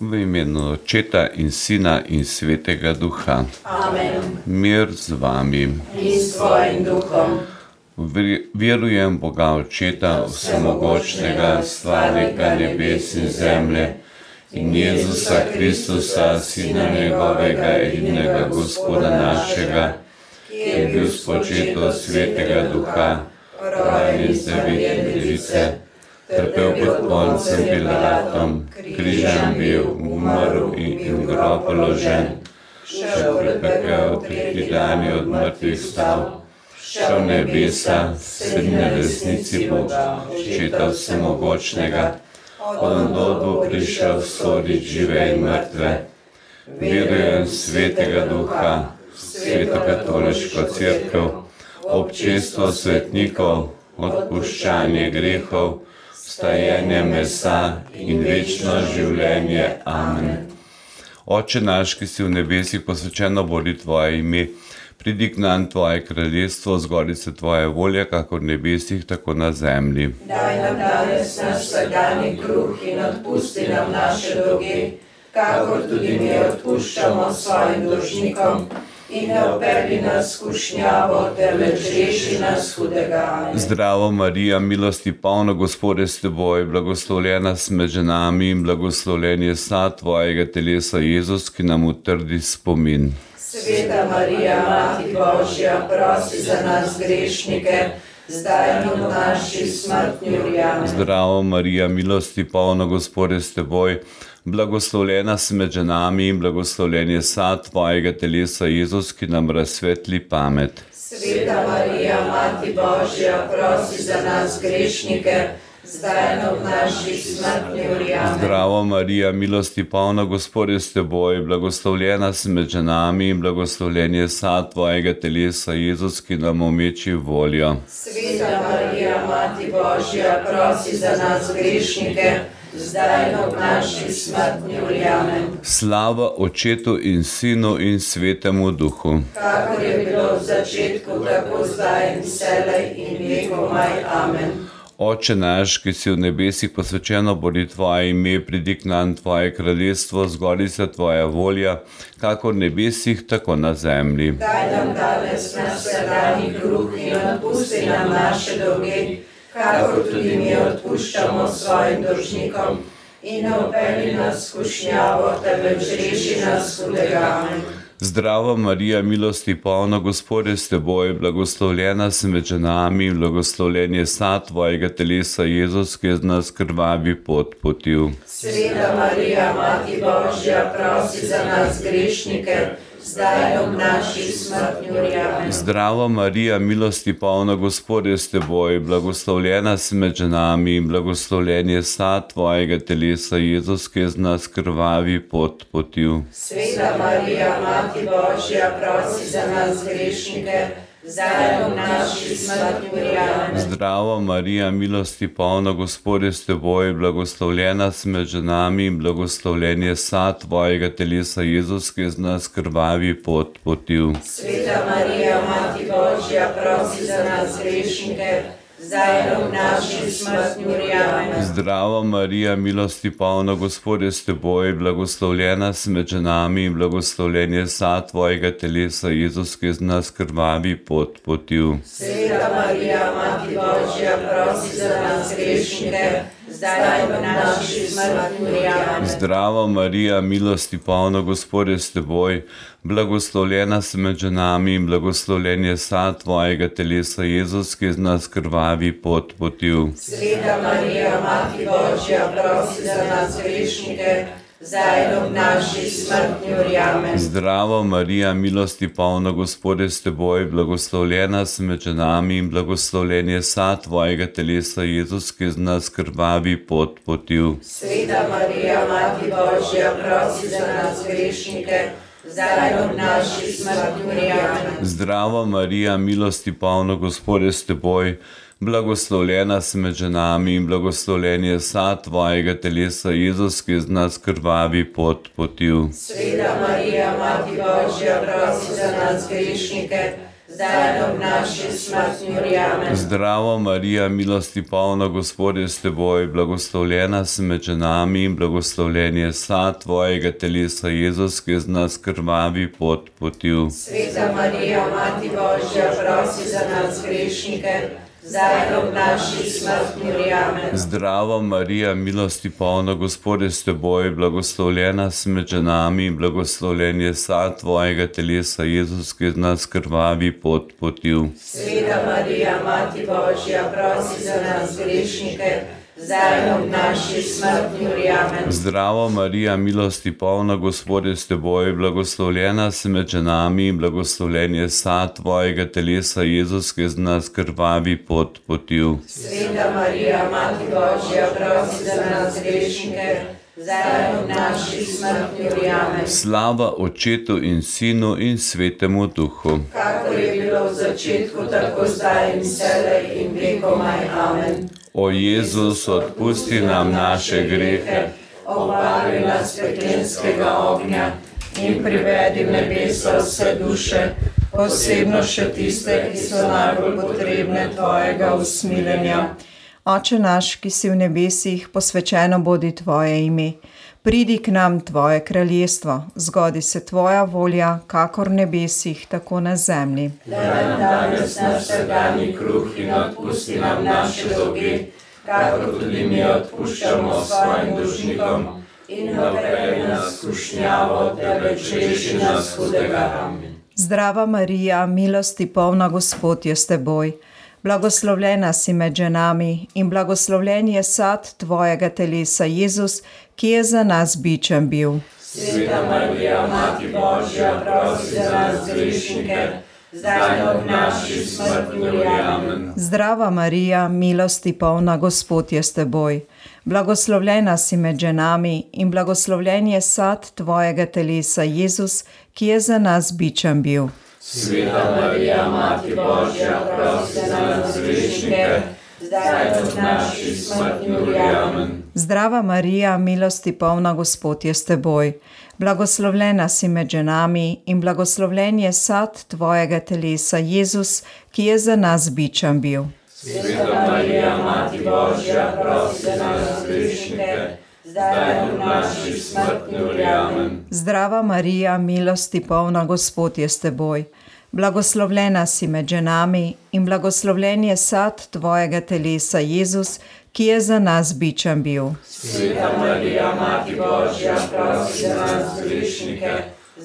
V imenu Očeta in Sina in Svetega Duha. Amen. Mir z vami. In s tvojim duhom. Ver- Verujem Boga Očeta, vsemogočnega, stvarnika nebes in zemlje, in Jezusa Kristusa, Sina njegovega edinega Gospoda našega, ki je bil spočet od Svetega Duha, rojen iz devete device, trpel pod koncem Pilatom, križem bil, umrl in, v grob položen, šel pred pekel, tretji dan je od mrtvih stal, šel v nebesa, sedmi na desnici Boga, očeta vsemogočnega, od bo prišel soditi žive in mrtve. Verujem v svetega duha, v sveto katoliško cerkev, občestvo svetnikov, odpuščanje grehov, stajenje mesa in večno življenje. Amen. Oče naš, ki si v nebesih posvečeno bodi tvoje ime, pridi k nam tvoje kraljestvo, zgodi se tvoja volja, kako v nebesih, tako na zemlji. Daj nam danes naš vsakdanji kruh in odpusti nam naše dolge, kakor tudi mi odpuščamo svojim dolžnikom. In ne operi nas skušnjavo, temveč reši nas hudega. Zdravo, Marija, milosti polna, Gospod je s teboj, blagoslovljena si med ženami in blagoslovljen je sad tvojega telesa, Jezus, ki nam utrdi spomin. Sveta Marija, Mati Božja, prosi za nas grešnike, zdaj in v naši smrtni uri. Zdravo, Marija, milosti polna, Gospod je s teboj, blagoslovljena si med ženami in blagoslovljen je sad tvojega telesa, Jezus, ki nam razsvetli pamet. Sveta Marija, Mati Božja, prosi za nas grešnike, zdaj v naši smrtni uri. Amen. Zdravo, Marija, milosti polna, Gospod je s teboj, blagoslovljena si med ženami in blagoslovljen je sad tvojega telesa, Jezus, ki nam omeči voljo. Sveta Marija, Mati Božja, prosi za nas grešnike, zdaj in v naši smrtni uri. Amen. Slava Očetu in Sinu in Svetemu Duhu. Kakor je bilo v začetku, tako zdaj in vselej in vekomaj. Amen. Oče naš, ki si v nebesih posvečeno bodi tvoje ime, pridi k nam tvoje kraljestvo, zgodi se tvoja volja, kako v nebesih, tako na zemlji. Daj nam danes naš vsakdanji kruh in odpusti nam naše dolge, kakor tudi mi odpuščamo svojim dolžnikom. In ne operi nas skušnjavo, temveč reši nas hudega. Amen. Zdrava Marija, milosti polna, Gospod je s teboj, blagoslovljena si med ženami blagoslovljen je sad tvojega telesa, Jezus, ki je z nas krvavi pot potil. Sveta Marija, Mati Božja, prosi za nas grešnike, zdaj v naši smrtni uri. Amen. Zdrava Marija, milosti polna, Gospod je s teboj, blagoslovljena si med ženami in blagoslovljen je sad tvojega telesa, Jezus, ki je z nas krvavi pot potil. Sveta Marija, Mati Božja, prosi za nas grešnike, Zdrava Marija, milosti polna, Gospod je s teboj, blagoslovljena si med ženami in blagoslovljen je sad tvojega telesa, Jezus, ki je z nas krvavi pot potil. Sveta Marija, Mati Božja, prosi za nas grešnike, zdaj in v naši smrtni uri. Amen. Zdrava Marija, milosti polna, Gospod je s teboj, blagoslovljena si med ženami in blagoslovljen je sad tvojega telesa, Jezus, ki je z nas krvavi pot potil. Sveta Marija, Mati Božja, prosi za nas grešnike, zdaj v naši. Amen. Zdrava Marija, milosti polna, Gospod je s teboj, blagoslovljena si med ženami in blagoslovljen je sad tvojega telesa, Jezus, ki je z nas krvavi pot potil. Sveta Marija, Mati Božja, prosi za nas grešnike, zdaj in v naši smrtni uri. Amen. Zdrava Marija, milosti polna, Gospod je s teboj, blagoslovljena si med ženami in blagoslovljen je sad tvojega telesa, Jezus, ki z nas krvavi pot potil. Sveta Marija, Mati Božja, prosi za nas grešnike. Zdrava Marija, milosti polna, Gospod je s teboj, blagoslovljena si med ženami in blagoslovljen je sad tvojega telesa, Jezus, ki z nas krvavi pot potil. Sveta Marija, Mati Božja, prosi za nas grešnike. Zdravo, Marija, milosti polna, Gospod je s teboj, blagoslovljena si med ženami in blagoslovljen je sad tvojega telesa, Jezus, ki z nas krvavi pot potil. Sveta Marija, Mati Božja, prosi za nas grešnike, Zdravo, Marija, milosti polna, Gospod je s teboj, blagoslovljena si med ženami blagoslovljen je sad tvojega telesa, Jezus, ki je z nas krvavi pot potil. Sveta Marija, Mati Božja, prosi za nas grešnike, zdaj in ob naši smrti umrem. Zdravo, Marija, milosti polna, Gospod je s teboj, blagoslovljena si med ženami in blagoslovljen je sad tvojega telesa, Jezus, ki je z nas krvavi pot potil. Sveta Marija, Mati Božja, prosi za nas grešnike, zdaj ob naši smrti umrem. Slava Očetu in Sinu in Svetemu Duhu. Kakor je bilo v začetku, tako zdaj in vselej in vekomaj. Amen. O Jezus, odpusti nam naše grehe, Obari nas peklenskega ognja in privedi v nebesa vse duše, posebno še tiste, ki so najbolj potrebne tvojega usmiljenja. Oče naš, ki si v nebesih, posvečeno bodi tvoje ime. Pridi k nam tvoje kraljestvo, zgodi se tvoja volja, kakor v nebesih, tako na zemlji. Daj nam danes naš vsakdanji kruh in odpusti nam naše dolge, kakor tudi mi odpuščamo svojim dolžnikom. In ne operi nas v skušnjavo, temveč reši nas hudega. Amen. Zdrava Marija, milosti polna Gospod je s teboj. Blagoslovljena si med ženami in blagoslovljen je sad tvojega telesa, Jezus, ki je za nas bičem bil. Sveta Marija, Mati Božja, prosi za nas grešnike, zdaj in ob naši smrti umrem. Zdrava Marija, milosti polna Gospod je s teboj. Blagoslovljena si med ženami in blagoslovljen je sad tvojega telesa, Jezus, ki je za nas bičem bil. Sveta Marija, Mati Božja, prosi za nas grešnike, zdaj in ob naši smrti umrem. Zdrava Marija, milosti polna Gospod je s teboj. Blagoslovljena si med ženami in blagoslovljen je sad tvojega telesa, Jezus, ki je za nas bičem bil. Sveta Marija, Mati Božja, prosi za nas grešnike, zdaj ob naši smrti umrem. Zdrava Marija, milosti polna Gospod je s teboj. Blagoslovljena si med ženami in blagoslovljen je sad tvojega telesa, Jezus, ki je za nas bičem bil. Sveta Marija, Mati Božja, prosi za nas grešnike,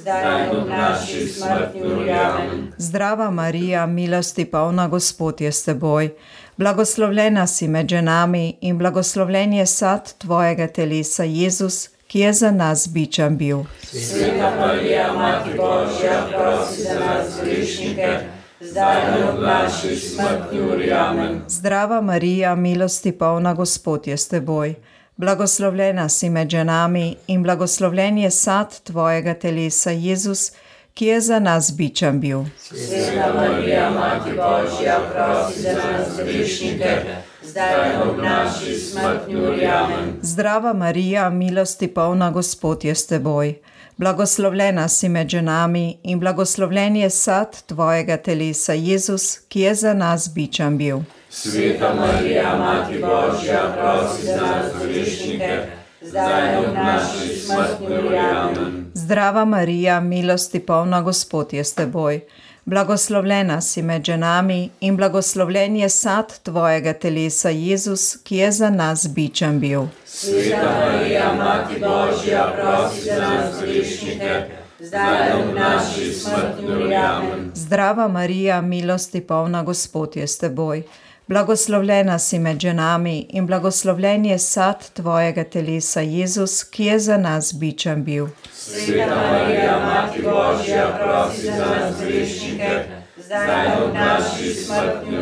zdaj in ob naši smrti umrem. Zdrava Marija, milosti polna Gospod je s teboj. Blagoslovljena si med ženami in blagoslovljen je sad tvojega telesa, Jezus, ki je za nas bičem bil. Sveta Marija, Mati Božja, prosi za nas grešnike, zdaj in ob naši smrti umrem. Zdrava Marija, milosti polna Gospod je s teboj. Blagoslovljena si med ženami in blagoslovljen je sad tvojega telesa, Jezus, ki je za nas bičem bil. Sveta Marija, Mati Božja, prosi za nas grešnike, zdaj in ob naši smrti umrem. Zdrava Marija, milosti polna Gospod je s teboj. Blagoslovljena si med ženami in blagoslovljen je sad tvojega telesa, Jezus, ki je za nas bičem bil. Sveta Marija, Mati Božja, prosi za nas grešnike, zdaj in ob naši smrti umrem. Zdrava Marija, milosti polna Gospod je s teboj. Blagoslovljena si med ženami in blagoslovljen je sad tvojega telesa, Jezus, ki je za nas bičem bil. Sveta Marija, Mati Božja, prosi za nas grešnike, zdaj in ob naši smrti umrem. Zdrava Marija, milosti polna Gospod je s teboj. Blagoslovljena si med ženami in blagoslovljen je sad tvojega telesa, Jezus, ki je za nas bičem bil. Sveta Marija, Mati Božja, prosi za nas grešnike, zdaj in ob naši smrti.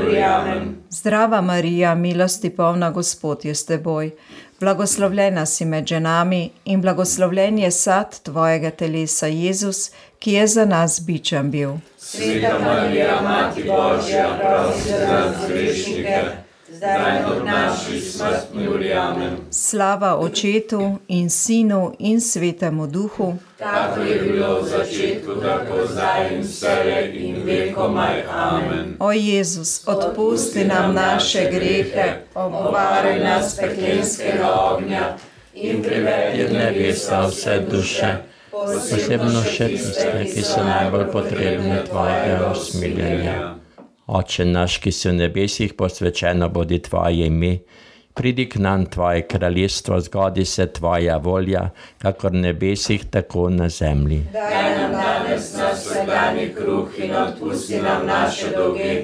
Zdrava Marija, milosti polna Gospod je s teboj. Blagoslovljena si med ženami in blagoslovljen je sad tvojega telesa, Jezus, ki je za nas bičem bil. Sveta Marija, Mati Božja, prosi za nas grešnike, zdaj ob naši smrtni uri. Amen. Slava Očetu in Sinu in Svetemu Duhu, Tako je bilo v začetku, tako zdaj in vselej in vekomaj. Amen. o Jezus, odpusti nam naše grehe, Obvaraj nas peklenskega ognja in privedi v nebesa vse duše, posebno še tiste, ki so najbolj potrebne tvojega usmiljenja. Oče naš, ki si v nebesih, posvečeno bodi tvoje ime. Pridi k nam tvoje kraljestvo, zgodi se tvoja volja, kakor v nebesih, tako na zemlji. Daj nam danes naš vsakdanji kruh in odpusti nam naše dolge,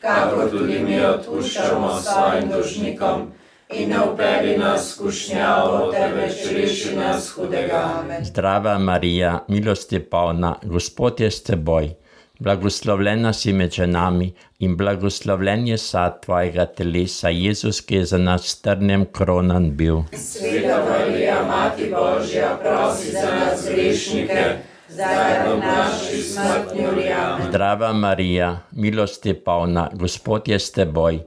kakor tudi mi odpuščamo svojim dolžnikom. In ne upeli nas skušnjavo, temveč reši nas hudega. Amen. Zdrava Marija, milosti polna, Gospod je s teboj. Blagoslovljena si med ženami in blagoslovljen je sad tvojega telesa, Jezus, ki je za nas strnem kronan bil. Sveta Marija, Mati Božja, prosi za nas grešnike, zdaj ob naši smrtni uri. Zdrava Marija, milosti polna, Gospod je s teboj.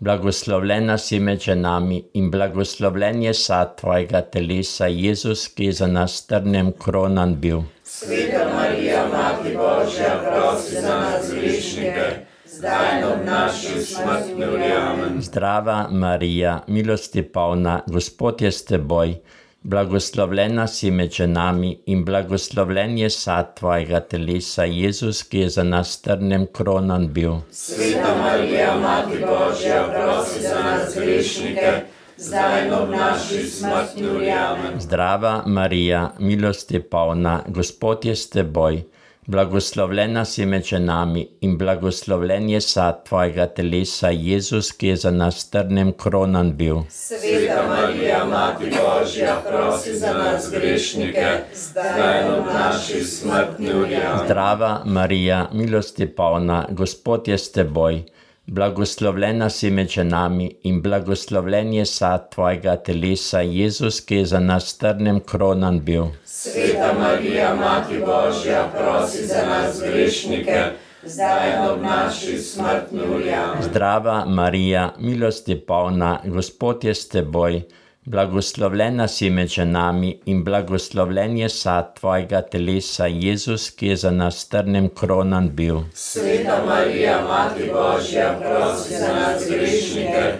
Blagoslovljena si med ženami in blagoslovljen je sad tvojega telesa, Jezus, ki je za nas strnem kronan bil. Sveta Marija, Mati Božja, prosi za nas grešnike, zdaj ob naši smrtni uri. Amen. Zdrava Marija, milosti polna, Gospod je s teboj. Blagoslovljena si med ženami in blagoslovljen je sad tvojega telesa, Jezus, ki je za nas strnem kronan bil. Sveta Marija, Mati Božja, prosi za nas grešnike, zdaj ob naši smrtni uri. Amen. Zdrava Marija, milosti polna, Gospod je s teboj. Blagoslovljena si med ženami in blagoslovljen je sad tvojega telesa, Jezus, ki je za nas strnem kronan bil. Sveta Marija, Mati Božja, prosi za nas grešnike, zdaj in ob naši smrtni uri. Zdrava Marija, milosti polna, Gospod je s teboj. Blagoslovljena si med ženami in blagoslovljen je sad tvojega telesa, Jezus, ki je za nas strnem kronan bil. Sveta Marija, Mati Božja, prosi za nas grešnike, zdaj in ob naši smrtni uri. Zdrava Marija, milosti polna, Gospod je s teboj. Blagoslovljena si med ženami in blagoslovljen je sad tvojega telesa, Jezus, ki je za nas strnem kronan bil. Sveta Marija, Mati Božja, prosi za nas grešnike,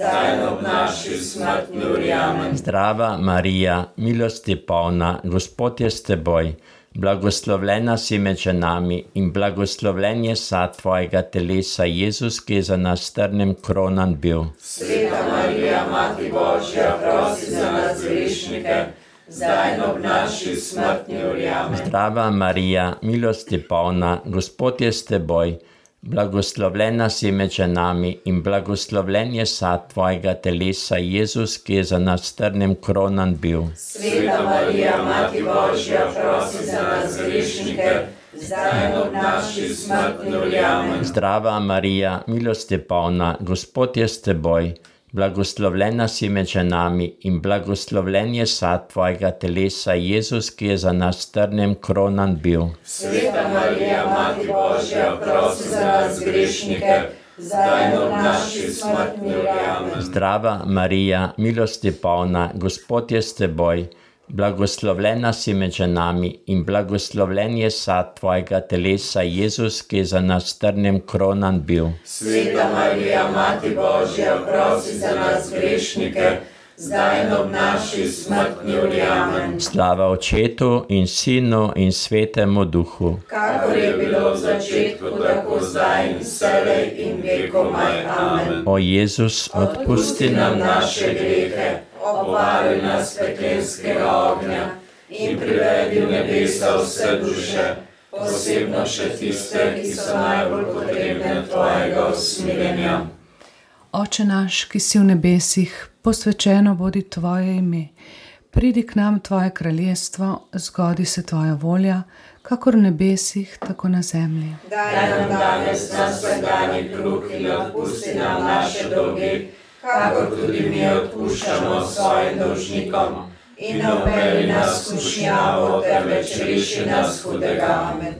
zdaj ob naši smrtni uri. Zdrava Marija, milosti polna, Gospod je s teboj. Blagoslovljena si med ženami in blagoslovljen je sad tvojega telesa, Jezus, ki je za nas strnem kronan bil. Sveta Marija, Mati Božja, prosi za nas grešnike, zdaj in ob naši smrtni uri. Zdrava Marija, milosti polna, Gospod je s teboj. Blagoslovljena si med ženami in blagoslovljen je sad tvojega telesa, Jezus, ki je za nas strnem kronan bil. Sveta Marija, Mati Božja, prosi za nas grešnike, zdaj ob naši smrtni uri. Amen. Zdrava Marija, milosti polna, Gospod je s teboj. Blagoslovljena si med ženami in blagoslovljen je sad tvojega telesa, Jezus, ki je za nas strnem kronan bil. Sveta Marija, Mati Božja, prosi za nas grešnike, zdaj ob naši smrtni uri. Amen. Zdrava Marija, milosti polna, Gospod je s teboj. Blagoslovljena si med ženami in blagoslovljen je sad tvojega telesa, Jezus, ki je za nas strnem kronan bil. Sveta Marija, Mati Božja, prosi za nas grešnike, zdaj in ob naši smrtni uri. Slava Očetu in Sinu in Svetemu Duhu. Kakor je bilo v začetku, tako zdaj in vselej in vekomaj. Amen. O Jezus, Odpusti odpusti nam naše grehe, obvari nas peklenskega ognja in privedi v nebesa vse duše, posebno še tiste, ki so najbolj potrebne tvojega usmiljenja. Oče naš, ki si v nebesih, posvečeno bodi tvoje ime. Pridi k nam tvoje kraljestvo, zgodi se tvoja volja, kakor v nebesih, tako na zemlji. Daj nam danes naš vsakdanji kruh in odpusti nam naše dolge, kakor tudi mi odpuščamo svojim dolžnikom. In upeli nas v skušnjavo, temveč reši nas hudega. Amen.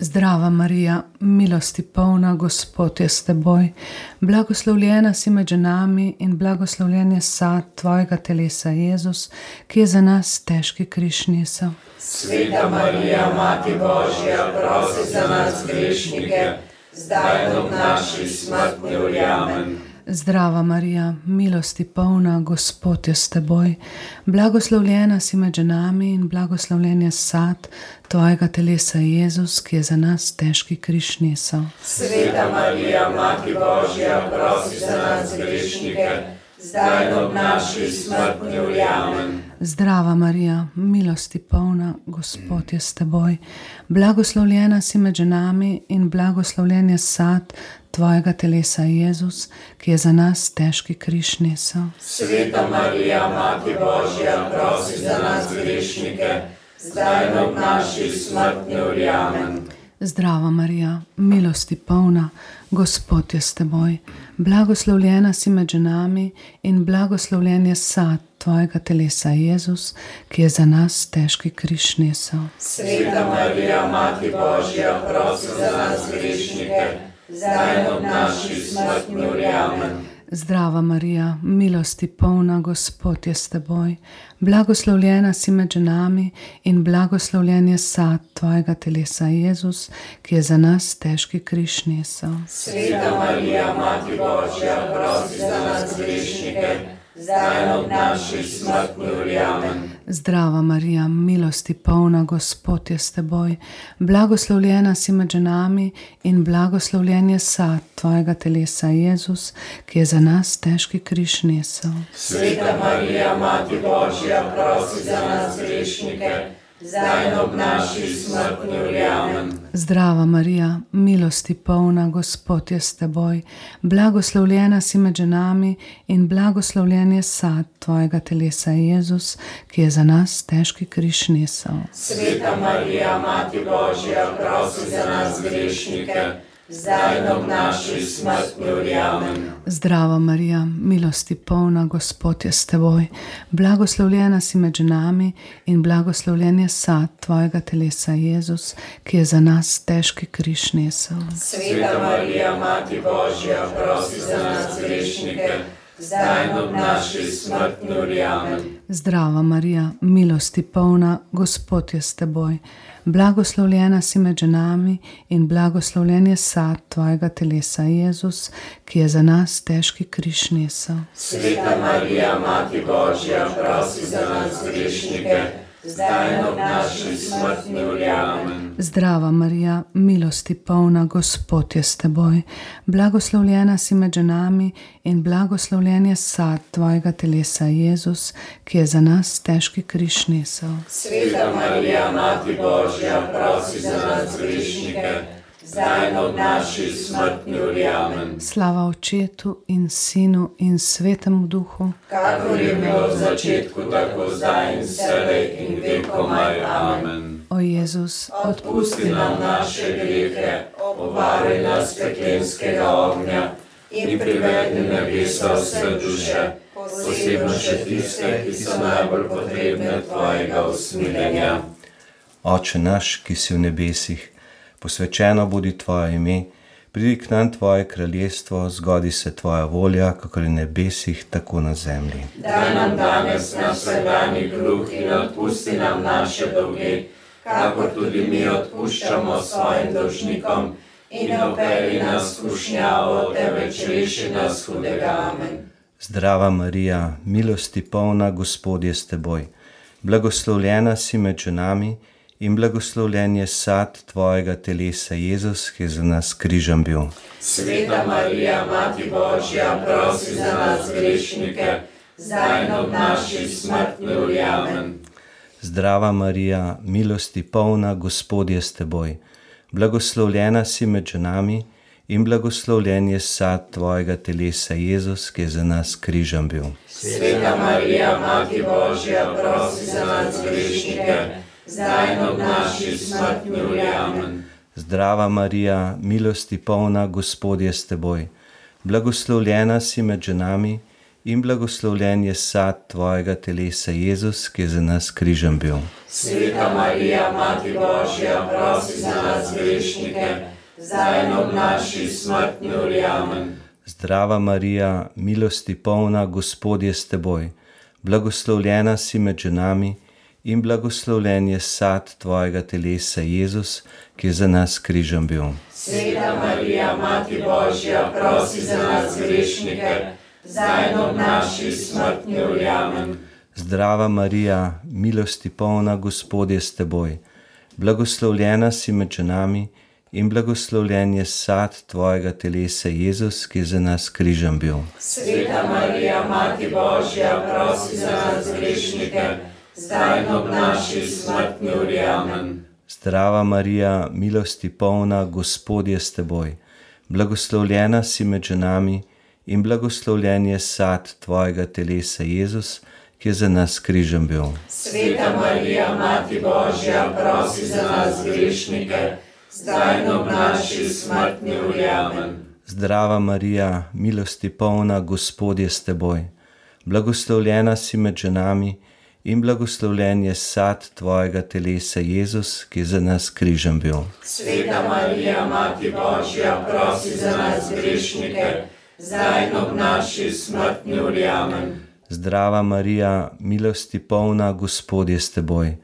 Zdrava Marija, milosti polna, Gospod je s teboj. Blagoslovljena si med ženami in blagoslovljen je sad tvojega telesa, Jezus, ki je za nas težki križnica. Sveta Marija, Mati Božja, prosi za nas grešnike, zdaj ob naši smrtni uri. Zdrava Marija, milosti polna, Gospod je s teboj. Blagoslovljena si med ženami in blagoslovljen je sad tvojega telesa, Jezus, ki je za nas težki križnica. Sveta Marija, Mati Božja, prosi za nas grešnike, zdaj ob naši smrtni uri. Zdrava Marija, milosti polna, Gospod je s teboj. Blagoslovljena si med ženami in blagoslovljen je sad tvojega telesa, Jezus, ki je za nas težki križnica. Sveta Marija, Mati Božja, prosi za nas grešnike, zdaj ob naši smrtni uri. Zdrava Marija, milosti polna, Gospod je s teboj. Blagoslovljena si med ženami in blagoslovljen je sad tvojega telesa, Jezus, ki je za nas težki križnica. Sveta Marija, Mati Božja, prosi za nas grešnike, zdaj in ob naši smrtni uri. Amen. Zdrava Marija, milosti polna, Gospod je s teboj. Blagoslovljena si med ženami in blagoslovljen je sad tvojega telesa, Jezus, ki je za nas težki križnica. Sveta Marija, Mati Božja, prosi za nas grešnike, zdaj in ob naši smrtni uri. Amen. Zdrava Marija, milosti polna, Gospod je s teboj. Blagoslovljena si med ženami in blagoslovljen je sad tvojega telesa, Jezus, ki je za nas težki križnica. Sveta Marija, Mati Božja, prosi za nas grešnike, zdaj ob naši smrtni uri. Amen. Zdrava Marija, milosti polna, Gospod je s teboj. Blagoslovljena si med ženami in blagoslovljen je sad tvojega telesa, Jezus, ki je za nas težki križnica. Sveta Marija, Mati Božja, prosi za nas grešnike, zdaj ob naši smrtni uri. Amen. Zdrava Marija, milosti polna, Gospod je s teboj. Blagoslovljena si med ženami in blagoslovljen je sad tvojega telesa, Jezus, ki je za nas težki križnica. Sveta Marija, Mati Božja, prosi za nas grešnike, zdaj ob naši smrtni uri. Amen. Zdrava Marija, milosti polna, Gospod je s teboj. Blagoslovljena si med ženami in blagoslovljen je sad tvojega telesa, Jezus, ki je za nas težki križnica. Sveta Marija, Mati Božja, prosi za nas grešnike, zdaj ob naši smrtni uri. Amen. Zdrava Marija, milosti polna, Gospod je s teboj. Blagoslovljena si med ženami in blagoslovljen je sad tvojega telesa, Jezus, ki je za nas težki križnica. Sveta Marija, Mati Božja, prosi za nas grešnike, zdaj ob naši smrtni uri. Amen. Slava Očetu in Sinu in Svetemu Duhu. Kakor je bilo v začetku, tako zdaj in vselej in vekomaj. Amen. O Jezus, Odpusti nam naše grehe, obvari nas peklenskega ognja in privedi na nebeso vse duše, posebno še tiste, ki so najbolj potrebne tvojega usmiljenja. Oče naš, ki si v nebesih, posvečeno bodi tvoje ime, pridi k nam tvoje kraljestvo, zgodi se tvoja volja, kako je v nebesih, tako na zemlji. Daj nam danes naš vsakdanji kruh in odpusti nam naše dolge, kakor tudi mi odpuščamo svojim dolžnikom, in operi nas skušnjavo, temveč reši nas hudega. Amen. Zdrava Marija, milosti polna, Gospod je s teboj. Blagoslovljena si med ženami in blagoslovljen je sad tvojega telesa, Jezus, ki je za nas križem bil. Sveta Marija, Mati Božja, prosi za nas grešnike, zdaj in ob naši smrtni uri. Zdrava Marija, milosti polna, Gospod je s teboj. Blagoslovljena si med ženami in blagoslovljen je sad tvojega telesa, Jezus, ki je za nas križem bil. Sveta Marija, Mati Božja, prosi za nas grešnike, zdaj ob naši smrtni uri. Amen. Zdrava Marija, milosti polna, Gospod je s teboj. Blagoslovljena si med ženami in blagoslovljen je sad tvojega telesa, Jezus, ki je za nas križem bil. Sveta Marija, Mati Božja, prosi za nas grešnike, zdaj in ob naši smrtni uri. Amen. Zdrava Marija, milosti polna, Gospod je s teboj, blagoslovljena si med ženami in blagoslovljen je sad tvojega telesa, Jezus, ki je za nas križem bil. Sveta Marija, Mati Božja, prosi za nas grešnike, zdaj in ob naši smrtni uri. Amen. Zdrava Marija, milosti polna, Gospod je s teboj, blagoslovljena si med ženami in blagoslovljen je sad tvojega telesa, Jezus, ki je za nas križem bil. Sveta Marija, Mati Božja, prosi za nas grešnike, zdaj in ob naši smrtni uri. Amen. Zdrava Marija, milosti polna, Gospod je s teboj, blagoslovljena si med ženami in blagoslovljen je sad tvojega telesa, Jezus, ki je za nas križem bil. Sveta Marija, Mati Božja, prosi za nas grešnike, zdaj in ob naši smrtni uri. Amen. Zdrava Marija, milosti polna, Gospod je s teboj, blagoslovljena si med ženami in blagoslovljen je sad tvojega telesa, Jezus, ki je za nas križem bil. Sveta Marija, Mati Božja, prosi za nas grešnike, zdaj in ob naši smrtni uri. Zdrava Marija, milosti polna, Gospod je s teboj,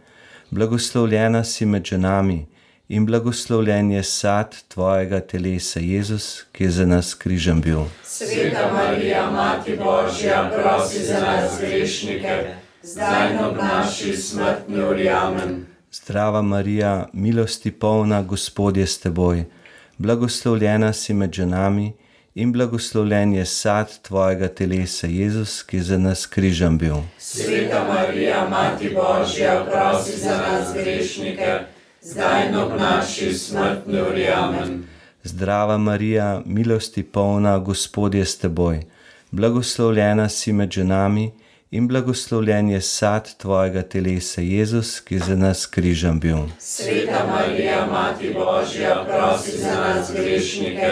blagoslovljena si med ženami in blagoslovljen je sad tvojega telesa, Jezus, ki je za nas križem bil. Sveta Marija, Mati Božja, prosi za nas grešnike, zdaj ob naši smrtni uri. Amen. Zdrava Marija, milosti polna, Gospod je s teboj, blagoslovljena si med ženami in blagoslovljen je sad tvojega telesa, Jezus, ki je za nas križem bil. Sveta Marija, Mati Božja, prosi za nas grešnike, zdaj ob naši smrtni uri. Amen. Zdrava Marija, milosti polna, Gospod je s teboj, blagoslovljena si med ženami in blagoslovljen je sad tvojega telesa, Jezus, ki je za nas križem bil. Sveta Marija, Mati Božja, prosi za nas grešnike,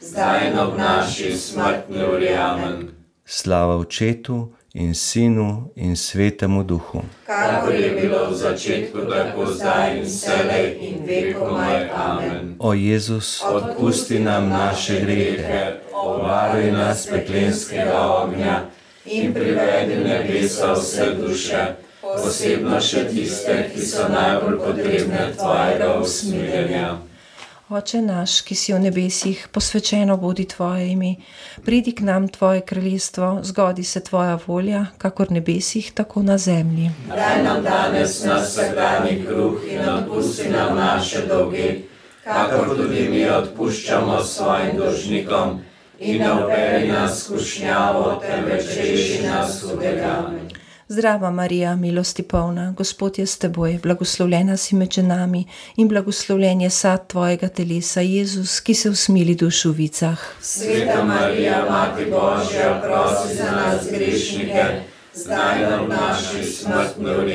zdaj in ob naši smrtni uri. Amen. Slava Očetu in Sinu in Svetemu Duhu. Kakor je bilo v začetku, tako zdaj in vselej in vekomaj. Amen. O Jezus, Odpusti nam naše grehe, obvaruj nas peklenskega ognja in privedi v nebesa vse duše, posebno še tiste, ki so najbolj potrebne tvojega usmiljenja. Oče naš, ki si v nebesih, posvečeno bodi tvoje ime, pridi k nam tvoje kraljestvo, zgodi se tvoja volja, kakor v nebesih, tako na zemlji. Daj nam danes naš vsakdanji kruh in odpusti nam naše dolge, kakor tudi mi odpuščamo svojim dolžnikom. In ne uperi nas v skušnjavo, temveč reši nas hudega. Zdrava Marija, milosti polna, Gospod je s teboj, blagoslovljena si med ženami in blagoslovljen je sad tvojega telesa, Jezus, ki se usmili v dušovicah. Sveta Marija, Mati Božja, prosi za nas grešnike, zdaj ob naši smrtni uri.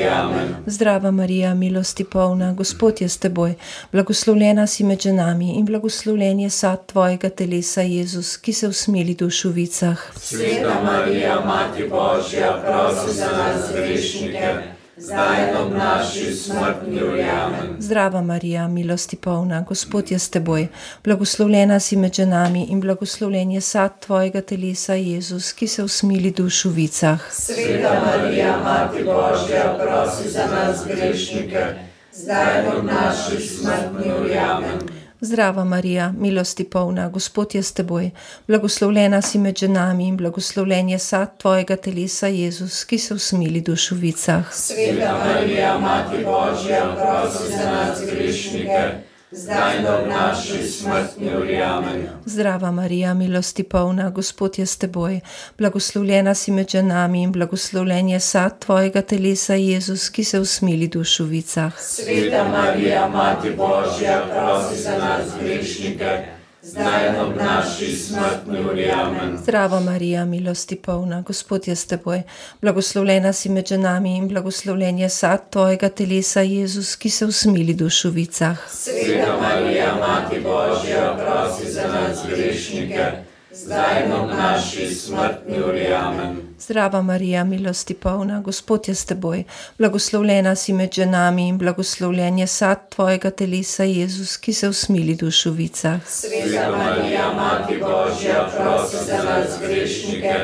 Zdrava Marija, milosti polna, Gospod je s teboj, blagoslovljena si med ženami in blagoslovljen je sad tvojega telesa, Jezus, ki se usmili v dušovicah. Sveta Marija, Mati Božja, prosi za nas grešnike, zdaj ob naši smrtni uri. Amen. Zdrava Marija, milosti polna, Gospod je s teboj, blagoslovljena si med ženami in blagoslovljen je sad tvojega telesa, Jezus, ki se usmili v dušovicah. Sveta Marija, Mati Božja, prosi za nas grešnike, zdaj ob naši smrtni uri. Zdrava Marija, milosti polna, Gospod je s teboj, blagoslovljena si med ženami in blagoslovljen je sad tvojega telesa, Jezus, ki se usmili v dušovicah. Sveta Marija, Mati Božja, prosi za nas grešnike, zdaj ob naši smrtni uri. Amen. Zdrava Marija, milosti polna, Gospod je s teboj, blagoslovljena si med ženami in blagoslovljen je sad tvojega telesa, Jezus, ki se usmili v dušovicah. Sveta Marija, Mati Božja, prosi za nas grešnike, zdaj ob naši smrtni uri. Amen. Zdrava Marija, milosti polna, Gospod je s teboj, blagoslovljena si med ženami in blagoslovljen je sad tvojega telesa, Jezus, ki se usmili v dušovicah. Sveta Marija, Mati Božja, prosi za nas grešnike, zdaj ob naši smrtni uri. Amen. Zdrava Marija, milosti polna, Gospod je s teboj, blagoslovljena si med ženami in blagoslovljen je sad tvojega telesa, Jezus, ki se usmili dušovicah. Sveta Marija, Mati Božja, prosi za nas grešnike.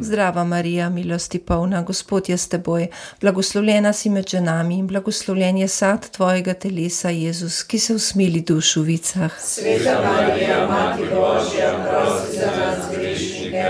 Zdrava Marija, milosti polna, Gospod je s teboj, blagoslovljena si med ženami in blagoslovljen je sad tvojega telesa, Jezus, ki se usmili dušovicah. Sveta Marija, Mati Božja, prosi za nas grešnike,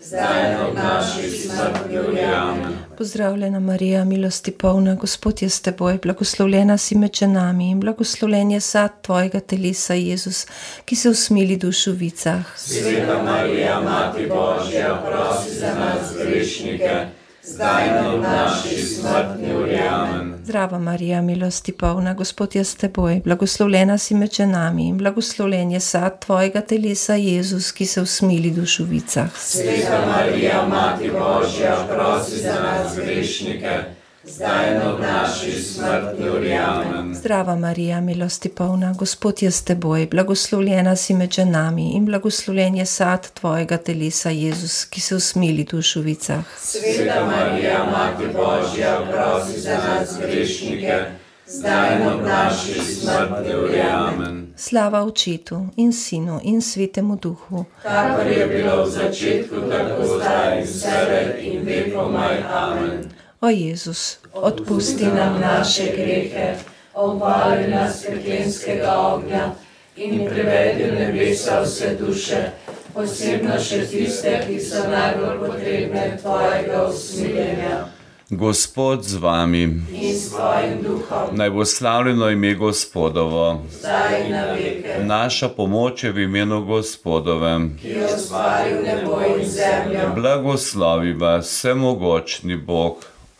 zdaj v naši smrtni uri. Amen. Pozdravljena Marija, milosti polna, Gospod je s teboj, blagoslovljena si med ženami in blagoslovljen je sad tvojega telesa, Jezus, ki se usmili dušovicah. Sveta Marija, Mati Božja, prosi za nas grešnike, zdaj v naši smrtni uri. Amen. Zdrava Marija, milosti polna, Gospod je s teboj, blagoslovljena si med ženami in blagoslovljen je sad tvojega telesa, Jezus, ki se usmili dušovicah. Sveta Marija, Mati Božja, prosi za nas grešnike, zdaj v naši smrtni uri. Amen. Zdrava Marija, milosti polna, Gospod je s teboj, blagoslovljena si med ženami in blagoslovljen je sad tvojega telesa, Jezus, ki se usmili dušovicah. Sveta Marija, Mati Božja, prosi za nas grešnike, zdaj v naši smrtni uri. Amen. Slava Očetu in Sinu in Svetemu Duhu. Kakor je bilo v začetku, tako zdaj in vselej in vekomaj. Amen. O Jezus, Odpusti nam naše grehe, obali nas peklenskega ognja in privedi v nebesa vse duše, posebno še tiste, ki so najbolj potrebne tvojega usmiljenja. Gospod z vami, In s tvojim duhom, naj bo slavljeno ime Gospodovo. zdaj in na veke, Naša pomoč je v imenu Gospodovem. ki je ustvaril nebo in zemljo. Blagoslovi vas vsemogočni Bog,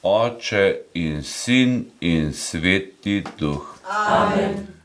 Oče in Sin in Sveti Duh. Amen.